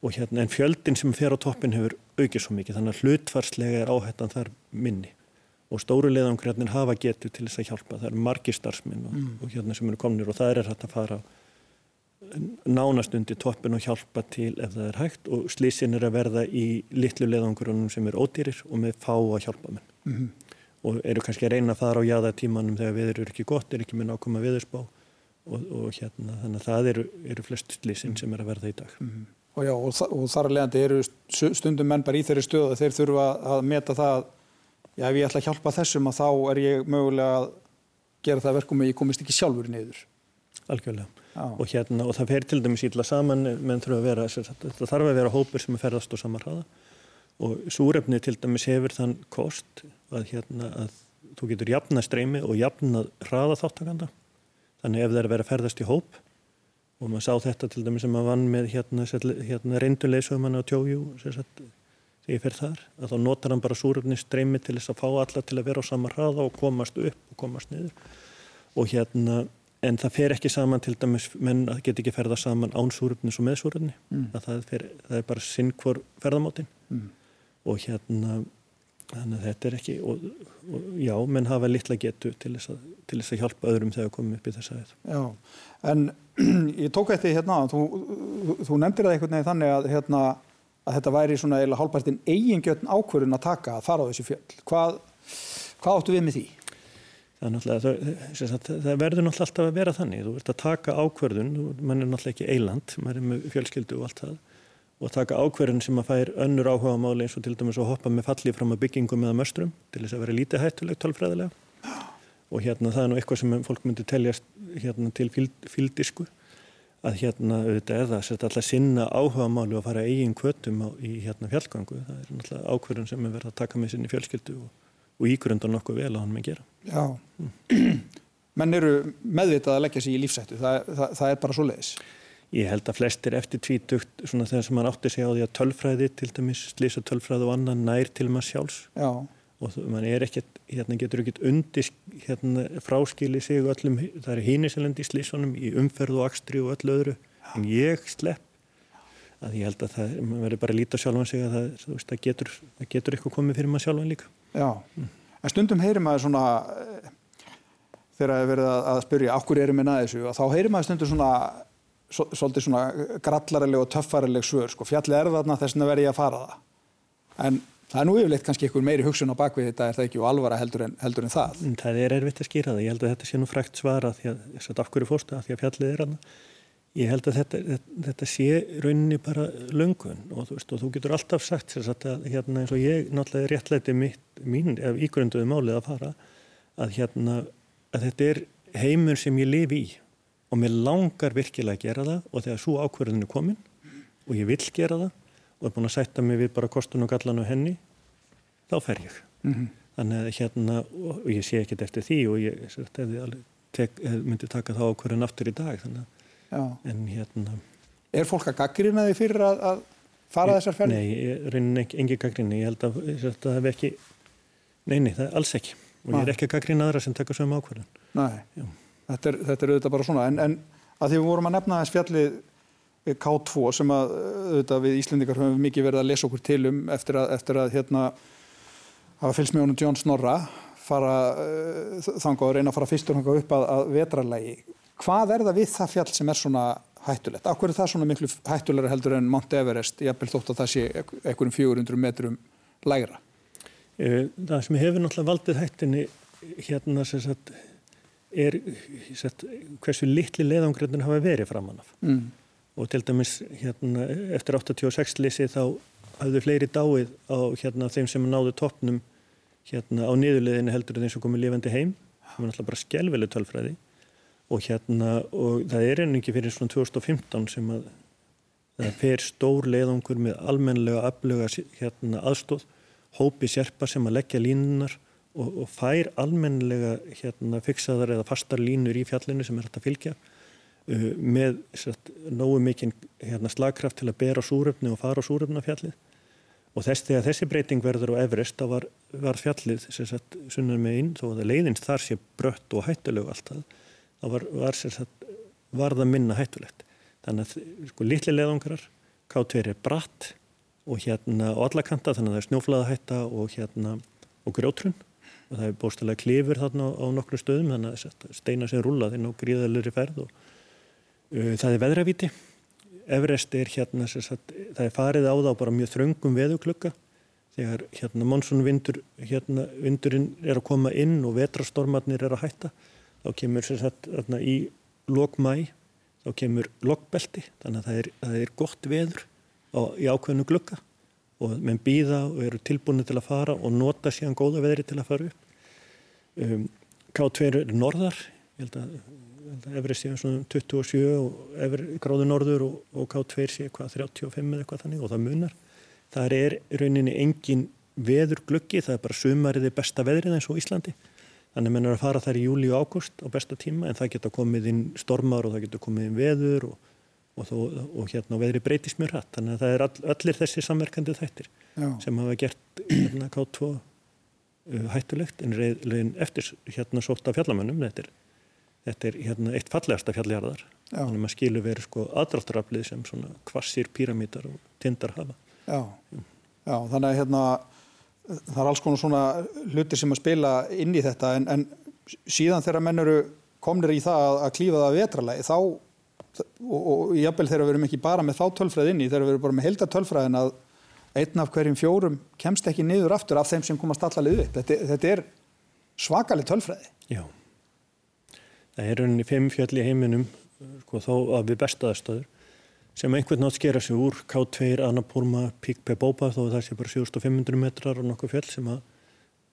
Og hérna en fjöldin sem fer á toppin hefur aukið svo mikið þannig að hlutfarslega er áhættan þar minni. Og stóru leðangrjarnir hafa getur til þess að hjálpa, það eru margi starfsminn og, mm. og hérna sem eru komnir og það er hægt að fara nánast undir toppin og hjálpa til ef það er hægt. Og slísin er að verða í litlu leðangrunum sem er ódýrir og með fá að hjálpa menn mm -hmm og eru kannski að reyna að fara á jæða tímanum þegar viður eru ekki gott, er ekki með nákvæma viðurspá og, og hérna þannig að það eru, eru flest slísinn sem er að verða í dag. Mm -hmm. Og já, og, og þar að leiðandi eru stundum menn bara í þeirri stöðu að þeir þurfa að meta það já, ef ég ætla að hjálpa þessum að þá er ég mögulega að gera það verkum að ég komist ekki sjálfur niður. Algjörlega. Og hérna, og það fer til dæmis ítla saman, menn þurfa að vera, það þarf að vera hópur sem er ferðast og samarhaða og súrefni til dæmis hefur þann kost að, hérna, að þú getur jafna streymi og jafna hraða þáttakanda þannig ef það er að vera að ferðast í hóp og maður sá þetta til dæmis sem maður vann með hérna, hérna reynduleysum á tjóju þegar ég fer þar að þá notar hann bara súrefni streymi til þess að fá alla til að vera á sama hraða og komast upp og komast niður. Og hérna en það fer ekki saman til dæmis menn að geta ekki ferða saman án súrefnis og með súrefni. Mm. það, það er bara sinn hvor ferðamótin mm og hérna þannig að þetta er ekki og, og já, menn hafa litla getu til þess að, til þess að hjálpa öðrum þegar komum upp í þess aðeins. Já, en <clears throat> ég tók eftir hérna, þú, þú nefndir það einhvern veginn þannig að hérna að þetta væri svona eða hálfpartin eigingjötn ákvörðun að taka að fara á þessu fjöld. Hvað, hvað áttu við með því? Það, það, það verður náttúrulega alltaf að vera þannig. Þú ert að taka ákvörðun, mann er náttúrulega ekki eiland, mann er með fjölskyldu og allt það og taka ákverðin sem að fær önnur áhuga máli eins og til dæmis að hoppa með falli fram að byggingum eða möstrum til þess að vera lítið hættulegt tálfræðilega og hérna það er nú eitthvað sem fólk myndi teljast hérna til fíldisku að hérna auðvitað eða setja alltaf sinna áhuga máli og fara eigin kvötum á, í hérna fjallgangu það er náttúrulega ákverðin sem er verið að taka með sinni fjölskyldu og, og ígrunda nokkuð vel að hann með gera. Já, mm. <clears throat> menn eru meðvitað að leggja sér í lífsættu, það, það, það Ég held að flestir eftir tvítugt svona þegar sem mann átti sig á því að tölfræði til dæmis, slísa tölfræði og annan nær til maður sjálfs Já. og mann er ekkert, hérna getur ekkert undir hérna fráskili sig öllum, það er híniselandi í slísunum í umferð og akstri og öllu öðru Já. en ég slepp að ég held að það, mann verður bara að líta sjálfan sig að það, veist, það getur, það getur eitthvað komið fyrir maður sjálfan líka Já, mm. en stundum heyrir maður svona eh, þegar það er verið að spyrja, okkur erum við næðisu og þá heyrir maður stundum svona svolítið svona grallarileg og töffarileg svör sko, fjallið er þarna þess að verði ég að fara það en það er nú yfirleitt kannski einhver meiri hugsun á bakvið þetta er það ekki og alvara heldur en, heldur en það? Mm, Það er erfitt að skýra það, ég held að þetta sé nú frækt svara því að þess að af hverju fórstu? Að því að fjallið er þarna. Ég held að þetta, þetta, þetta sé rauninni bara löngun og þú, veist, og þú getur alltaf sagt að hérna eins og ég náttúrulega réttleiti mín ef ígrunduði málið að fara að hérna að þetta er heimur sem ég lifi í og mér langar virkilega að gera það og þegar svo ákverðinu er komin og ég vil gera það og er búin að setja mig við bara kostun og gallan og henni þá fer ég. Mm -hmm. þannig að hérna og ég sé ekkert eftir því og ég tek, myndi taka þá ákverðin aftur í dag en hérna Er fólk að gaggrina því fyrir að, að fara þessar ferði? Nei, raunin ekki, engi gaggrinni ég held að, að það hef ekki neini, það er alls ekki. Og ég er ekki að gaggrina aðra sem taka sögum ákverðin Nei. Já þetta er, þetta er auðvitað bara svona. En, en að því við vorum að nefna þess fjallið K2 sem að auðvitað við Íslendikar höfum mikið verið að lesa okkur til um eftir að, eftir að hérna hafa fylgst með honum John Snorra fara uh, þanga og reyna að fara fyrstur þanga upp að, að vetrarlegi hvað er það við það fjall sem er svona hættulegt? Akkur er það svona miklu hættulegra heldur en Mount Everest, ég hef þótt að það sé einhverjum 400 metrum lægra? Eh, Það sem hefur náttúrulega valdið hættinni hérna sem sagt er sett, hversu litli leðangröndin hafa verið framann af. Mm. og til dæmis hérna, eftir 86 lisi þá hafðu fleiri dáið á hérna, þeim sem náðu toppnum hérna, á niðurliðinu heldur þeim sem komið lifandi heim. Það var náttúrulega bara skjálfileg tölfræði. Og hérna og það er enn ekki fyrir svona 2015 sem að það fer stór leiðangur með almenlega aflöga hérna, aðstóð hópi sérpa sem að leggja línunar og, og fær almenlega hérna, fixaðar eða fastar línur í fjallinu sem er hægt að fylgja uh, með satt, nógu mikinn hérna, slagkraft til að bera súröfni og fara á súröfnafjallið og þess þegar þessi breyting verður á Everest þá var, var fjallið sagt, sunnar með inn þó að leiðins þar sé brött og hættulegu alltaf þá var, var, sagt, var það minna hættulegt. Þannig að sko litli leðungarar K2 er bratt og hérna á alla kanta þannig að það er snjóflaðahætta og hérna og grjótrun og það er bóstalega klifur þarna á nokkru stöðum þannig að steina sem rúlaði ná gríðalöri ferð og uh, það er veðravíti. Everest er hérna sagt, það er farið á þá bara mjög þröngum veðuklukka þegar hérna monsunvindur hérna vindurinn er að koma inn og vetrastormarnir er að hætta þá kemur sér satt hérna í lokmæ þá kemur lokbelti þannig að það er, það er gott veður á, í ákveðinu glukka og menn býða og eru tilbúinu til að fara og nota síðan góða veðri til að fara upp. Um, K2 er norðar, ég held að, að Everest sé svona 27 og Ever, gráðu norður og, og K2 sé hvað 35 eða eitthvað þannig og það munar. Það er rauninni engin veður glukki, það er bara sumariði besta veðrið eins og Íslandi Þannig að menn er að fara þær í júli og ágúst á besta tíma en það geta komið inn stormar og það geta komið inn veður og, og, þó, og hérna veðri breytist mjög hratt. Þannig að það er all, allir þessi samverkandi þættir Já. sem hafa gert hérna K2 uh, hættulegt en reyðin eftir hérna sótt af fjallamönnum. Þetta er, þetta er hérna eitt fallegasta fjalljarðar. Þannig að maður skilur verið sko aðráttaraflið sem svona kvassir píramítar og tindar hafa. Já, Já þannig að hérna það er alls konar svona hlutir sem að spila inn í þetta en, en síðan þegar menn eru komnir í það að, að klífa það vetralagi þá og, og jábel þegar við erum ekki bara með þá tölfræð inn í þegar við erum bara með helda tölfræðin að einn af hverjum fjórum kemst ekki niður aftur af þeim sem komast allalið upp. Þetta, þetta er svakalig tölfræði. Já. Það er rauninni fimm fjöll í heiminum sko, þó að við bestaðastöður sem einhvern nátt skera sig úr K2, Annapurma, Píkpe Bópa þó það sé bara 7500 metrar og nokkuð fjöld sem að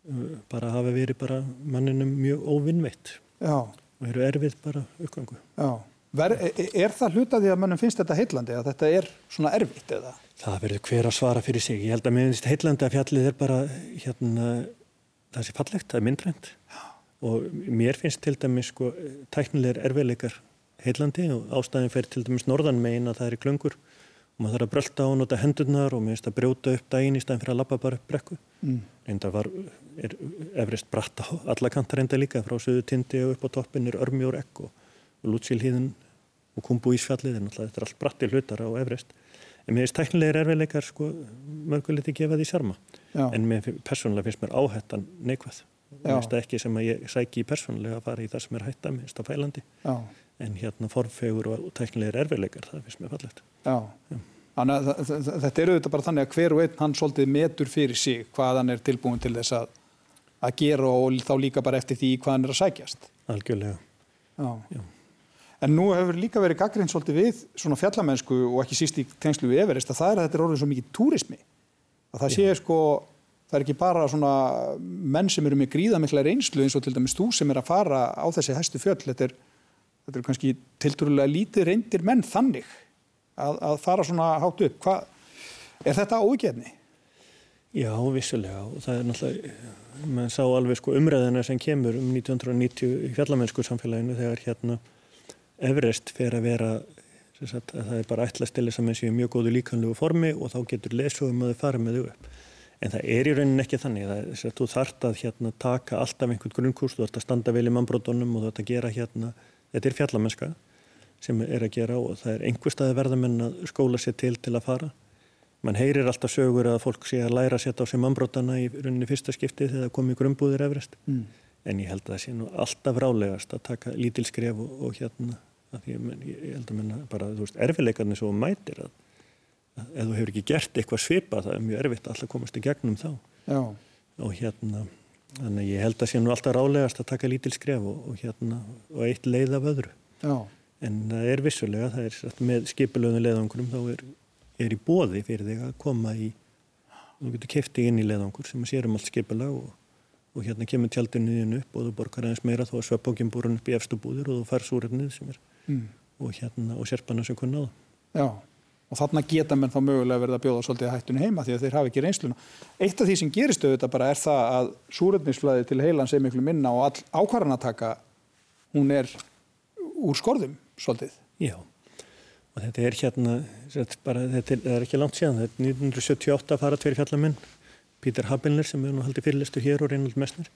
uh, bara hafa verið bara manninum mjög óvinnveitt. Og eru erfið bara uppgangu. Já, Ver, er, e, er það hlutaði að mannum finnst þetta heillandi að þetta er svona erfitt eða? Það verður hver að svara fyrir sig. Ég held að mér finnst heillandi að fjallið er bara hérna, það sé fallegt, það er myndrænt og mér finnst til dæmis sko tæknilegar erfiðleikar heillandi og ástæðin fer til dæmis norðan megin að það er í klöngur og maður þarf að brölda á og nota hendurnar og mér finnst að brjóta upp daginn í staðin fyrir að lappa bara upp brekku. Mm. Reynda var, er efrist bratt á alla kantar reynda líka frá söðu tindi og upp á toppin er örmjór ekk og, og lútsilhíðin og kumbu ísfjallið en alltaf þetta er allt bratti hlutar á efrist. En mér finnst tæknilegir erfiðleikar sko mörgulegt að gefa því sjarma. En mér persónulega finnst mér áhættan neikvæð. Mér finnst það ekki sem að ég sæki í persónulega að fara í það sem er hætta, mér finnst það fælandi. Já en hérna formfegur og tæknilegir erfiðleikar, það finnst mér fallegt. Þannig að þetta eru þetta bara þannig að hver og einn hann svolítið metur fyrir sig hvað hann er tilbúin til þess að, að gera og þá líka bara eftir því hvað hann er að sækjast. Algjörlega. Já. Já. En nú hefur líka verið gaggrind svolítið við svona fjallamennsku og ekki síst í tengslu við Everest að það er að þetta er orðið svo mikið túrismi. Að það sé sko, það er ekki bara svona menn sem eru með gríðamikla reynslu eins og til dæmis þú sem er að fara á þessi hæstu fjöll, þetta er þetta er kannski tildurulega lítið reyndir menn þannig að, að fara svona hátt upp. Hva, er þetta ógefni? Já, vissulega og það er náttúrulega, mann sá alveg sko umræðina sem kemur um 1990 í fjallamennsku samfélaginu þegar hérna Everest fer að vera sagt, að það er bara ætla að saman sér mjög góðu líkanlegu formi og þá getur lesugum að þau fara með þau upp. En það er í rauninni ekki þannig, það að þú þart að hérna taka alltaf einhvern grunnkurs, þú þart að standa vel í mannbrótonum og þú þart að gera hérna þetta er fjallamennska sem er að gera og það er einhver staði verðamenn að skóla sér til til að fara mann heyrir alltaf sögur að fólk sé að læra að setja á sig mannbrótana í rauninni fyrsta skipti þegar það komi grunnbúðir efrest mm. En ég held að það sé nú alltaf rálegast að taka lítil skref og, og hérna ég, ég held að menna bara erfileikarnir svo mætir að, ef þú hefur ekki gert eitthvað svipa það er mjög erfitt að alltaf komast í gegnum þá Já. og hérna Þannig ég held að sé nú alltaf rálegast að taka lítil skref og, og, hérna, og eitt leið af öðru. Já. en það er vissulega, það er með skipilöðun leðangurum þá er, er í bóði fyrir þig að koma í þú getur keftið inn í leðangur sem sérum allt skipila og, og hérna kemur tjaldinu inn upp og þú borgar aðeins meira þá er sveppbókjum búrun upp í efstu búður og þú fær súrefnið sem er mm. og hérna og sérpanna sem kunna á það Já og þarna geta menn þá mögulega verið að bjóða svolítið hættunni heima því að þeir hafa ekki reynsluna. Eitt af því sem gerist auðvitað bara er það að súröfnisflæði til heilan sem miklu minna og all ákvarðanataka hún er úr skorðum svolítið. Já og þetta er hérna, þetta, bara, þetta er ekki langt síðan, þetta er 1978 að fara tveir fjallamenn, Pítur Habelner sem er nú haldið fyrirlistu hér og Reynold Messner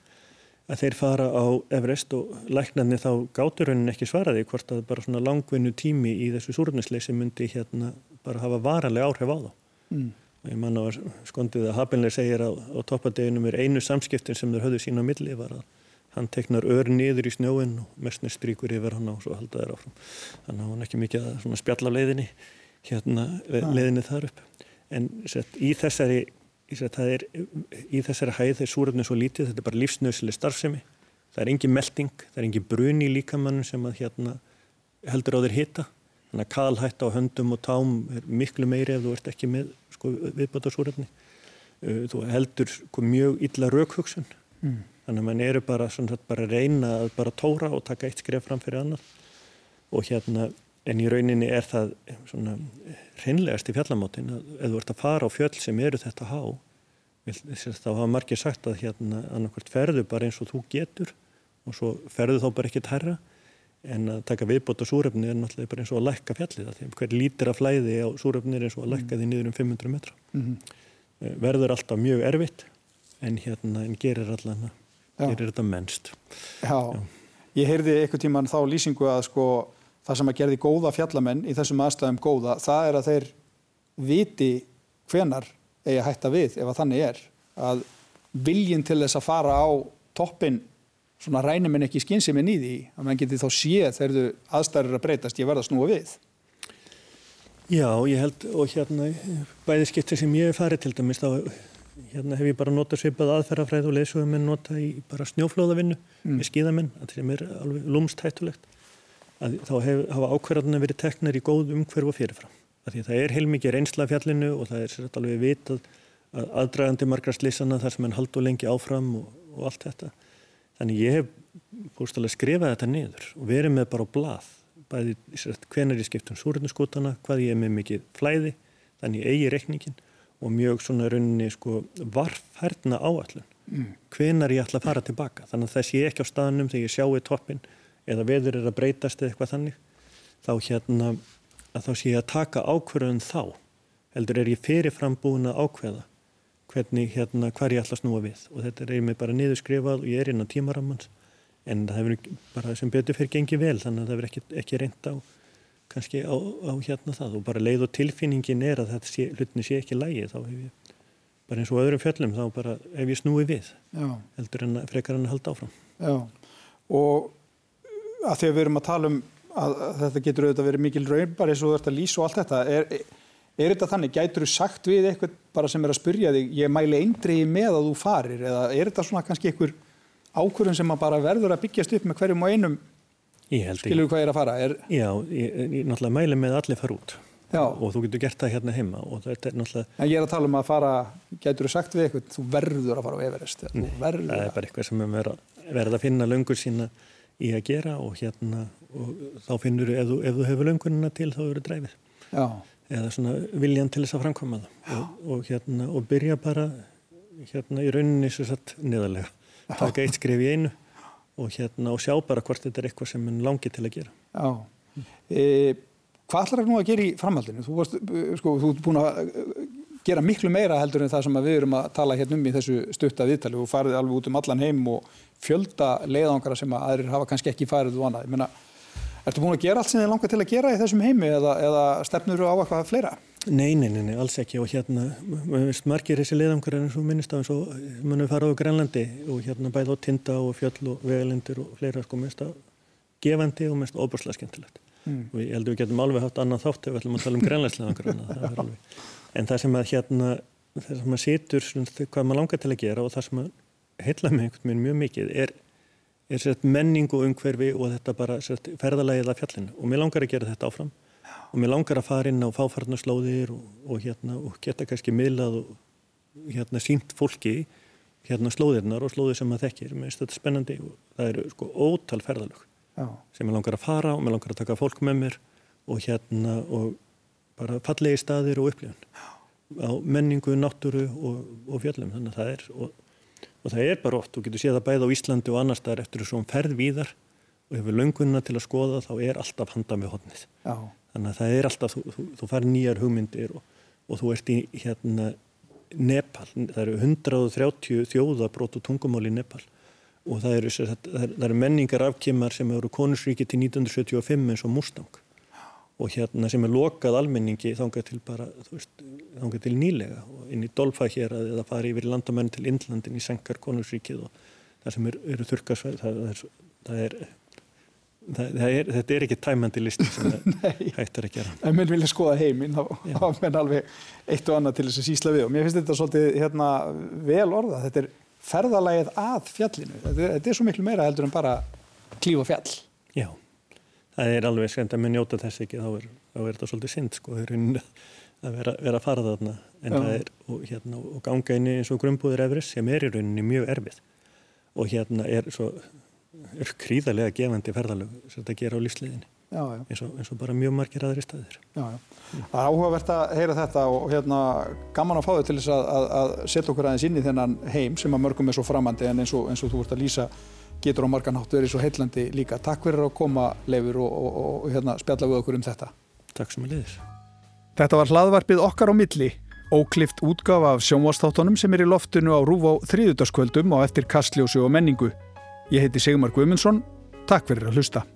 að þeir fara á Everest og læknarni þá gátur henni ekki svaraði hvort að bara svona langvinnu tími í þessu súröfnisleysi myndi hérna bara hafa varalega áhrif á þá. Mm. Og ég manna að skondið að Habelner segir á, á toppadeginum er einu samskiptin sem þeir höfðu sína á milli var að hann teknar ör niður í snjóin og mestnir stríkur yfir hann og svo halda þeir áfram. Þannig að hann ekki mikið að spjalla leiðinni hérna leiðinni þar upp. En sett, í þessari er, í þessari hæð er súröfni svo lítið, þetta er bara lífsnöðsileg starfsemi. Það er engin melding, það er engin brun í líkamannum sem að hérna heldur á þér hita, þannig að kalhætt á höndum og tám er miklu meiri ef þú ert ekki með sko, viðbáta súröfni uh, þú heldur sko, mjög illa raukhugsun mm. þannig að mann eru bara, svona, bara reyna að bara tóra og taka eitt skref fram fyrir annar og hérna en í rauninni er það svona reynlegast í fjallamátin að ef þú ert að fara á fjöll sem eru þetta há þá hafa margir sagt að hérna annarkvært ferðu bara eins og þú getur og svo ferðu þá bara ekki tærra en að taka viðbót á súröfni er náttúrulega bara eins og að lækka fjallið því hver lítir af flæði á súröfni er eins og að lækka því niður um 500 metra. Mm -hmm. verður alltaf mjög erfitt en hérna en gerir allan gerir þetta mennst. Já, Já. ég heyrði eitthvað tíman þá lýsingu að sko það sem að gerði góða fjallamenn í þessum aðstæðum góða, það er að þeir viti hvenar eigi að hætta við ef að þannig er að viljin til þess að fara á toppin svona rænum en ekki skynsið með nýði að mann geti þá séð þegar þú aðstæður að breytast, ég verða að snúa við Já, ég held og hérna bæði skiptir sem ég hef farið til dæmis þá hérna hef ég bara notað svipað aðferðafræð og leysugum en notað í bara snjóflóðavinnu mm. með skíðamenn, það er alveg lúmstættulegt að þá hef, hafa ákverðarna verið teknar í góð umhverfu fyrirfram. Það er heilmikið reynsla fjallinu og það er sér alveg vitað að aðdragandi margra slísana þar sem henn haldur lengi áfram og, og allt þetta. Þannig ég hef búinstilega skrifað þetta niður og verið með bara á blað, bæði hvenar ég skiptum súröndinskútana, hvað ég er með mikið flæði, þannig eigi reikningin og mjög svona rauninni sko varfærna áallun, mm. hvenar ég ætla að fara tilbaka. Þannig að þess ég ekki á staðnum þegar ég sjáu toppin eða veður er að breytast eða eitthvað þannig þá hérna að þá sé ég að taka ákverðun þá. Heldur er ég fyrirfram búin að ákveða hvernig hérna hvar ég ætla að snúa við. Og þetta er mér bara niðurskrifað og ég er inn á tímarammans. En það hefur bara sem betur fyrir gengið vel þannig að það hefur ekki, ekki reynd á kannski á, á hérna það. Og bara leið og tilfinningin er að þetta sé, hlutin sé ekki lægi þá hef ég bara eins og öðrum fjöllum þá bara hef ég snúið við. Já. heldur en frekar hann að halda áfram. Já. Og að því að við erum að tala um að þetta getur auðvitað verið mikil raun bara eins og þú ert að lýsa og allt þetta er, er þetta þannig, gætur þú sagt við eitthvað bara sem er að spurja þig, ég mæli eindriði með að þú farir eða er þetta svona kannski einhver ákvörðun sem að bara verður að byggjast upp með hverjum og einum skilur þú hvað er að fara? Er... Já, ég, ég náttúrulega mæli með að allir fara út Já. og þú getur gert það hérna heima og þetta er náttúrulega En ég er að tala um að fara, gætur þú sagt við eitthvað þú verður að fara á Everest Nei, það er bara eitthvað sem er verið að finna löngur sína í að gera og hérna og þá finnur ef þú, ef þú hefur löngunina til þá eru dræfið. Já. eða svona viljan til þess að framkoma það. Og, og hérna og byrja bara hérna í rauninni svo satt niðarlega taka eitt skrif í einu og hérna og sjá bara hvort þetta er eitthvað sem mann langi til að gera. Já. E, Hvað ætlar það nú að gera í framhaldinu? Þú varst, sko, þú ert búin að gera miklu meira heldur en það sem við erum að tala hérna um í þessu stutta viðtali og farið alveg út um allan heim og fjölda leiðangara sem að aðrir hafa kannski ekki farið úr annað. Ég meina, ertu búin að gera allt sem þið langar til að gera í þessum heimi eða, eða stefnur þú á eitthvað fleira? Nei, nei, nei, alls ekki og hérna, margir þessi leiðangara eins og minnist á eins og hefur farið á Grænlandi og hérna bæð á Tinda og fjöll og vegalindir og fleira sko mest að gefandi og mest óbúrslega skemmtilegt. Mm. Og ég held að við getum alveg haft annað þátt ef við ætlum að tala um <laughs> grænlæsleðangara en það sem að hérna það sem að situr hvað maður langar til að gera og það sem að heila mig einhvern veginn mjög mikið er, er sett menning og umhverfi og þetta bara sett ferðalægið af fjallinu og mér langar að gera þetta áfram Já. og mér langar að fara inn á fáfarnaslóðir og, og, hérna, og geta kannski miðlað og hérna, sínt fólki hérna slóðirnar og slóðir sem maður þekkir mér finnst þetta spennandi og það eru sko ótal ferðalög Já. sem ég langar að fara og mér langar að taka fólk með mér og hérna og bara fallegi staðir og upplifun á menningu, náttúru og, og fjöllum þannig að það er og og það er bara oft, þú getur séð það bæða á Íslandi og annar staðar eftir þessum ferð víðar og hefur löngunna til að skoða þá er alltaf handa með hodnið Já. þannig að það er alltaf, þú, þú, þú fær nýjar hugmyndir og, og þú ert í hérna Nepal, það eru 130 þjóðabrót og tungumál í Nepal. Og það eru, það eru menningar afkymar sem eru konusríki til 1975 eins og Mustang og hérna sem er lokað almenningi þángar til bara, þú veist, þángar til nýlega og inn í Dolfa hér að það fari yfir landamenn til Indlandin í Senkar konungsríkið og það sem er, eru þurkarsvæð, það, það, það er, það er, þetta er ekki tæmandi listi sem <laughs> það hættar að gera. En mér vilja skoða heiminn, þá menn alveg eitt og annað til þess að sísla við og mér finnst þetta svolítið hérna, vel orða, þetta er ferðalægið að fjallinu, þetta, þetta er svo miklu meira heldur en bara klífa fjall. Já það er alveg skemmt að mér njóta þess ekki þá er, þá er þetta svolítið synd sko að vera, vera að fara þarna en Já. það er og, hérna, og ganga inn í eins og grunnbúður efris sem er í rauninni mjög erfið og hérna er svo er kríðarlega gefandi ferðalög sem þetta ger á lífsliðinni Já, já. Eins, og, eins og bara mjög margir aðri staðir já. Það er áhugavert að heyra þetta og hérna gaman að fá þau til þess að, að, að setja okkur aðeins inn í þennan heim sem að mörgum er svo framandi en eins og, eins og þú vart að lýsa getur á marganátt verið svo heillandi líka. Takk fyrir að koma Leifur og, og, og hérna, spjalla við okkur um þetta. Takk sem að liðis. Þetta var hlaðvarpið okkar á milli, óklift útgafa af sjónvastáttunum sem er í loftinu á Rúf á þrýðutaskvöldum og eftir kastljósu og menningu. Ég heiti Sigmar Guimundsson. Takk fyrir að hlusta.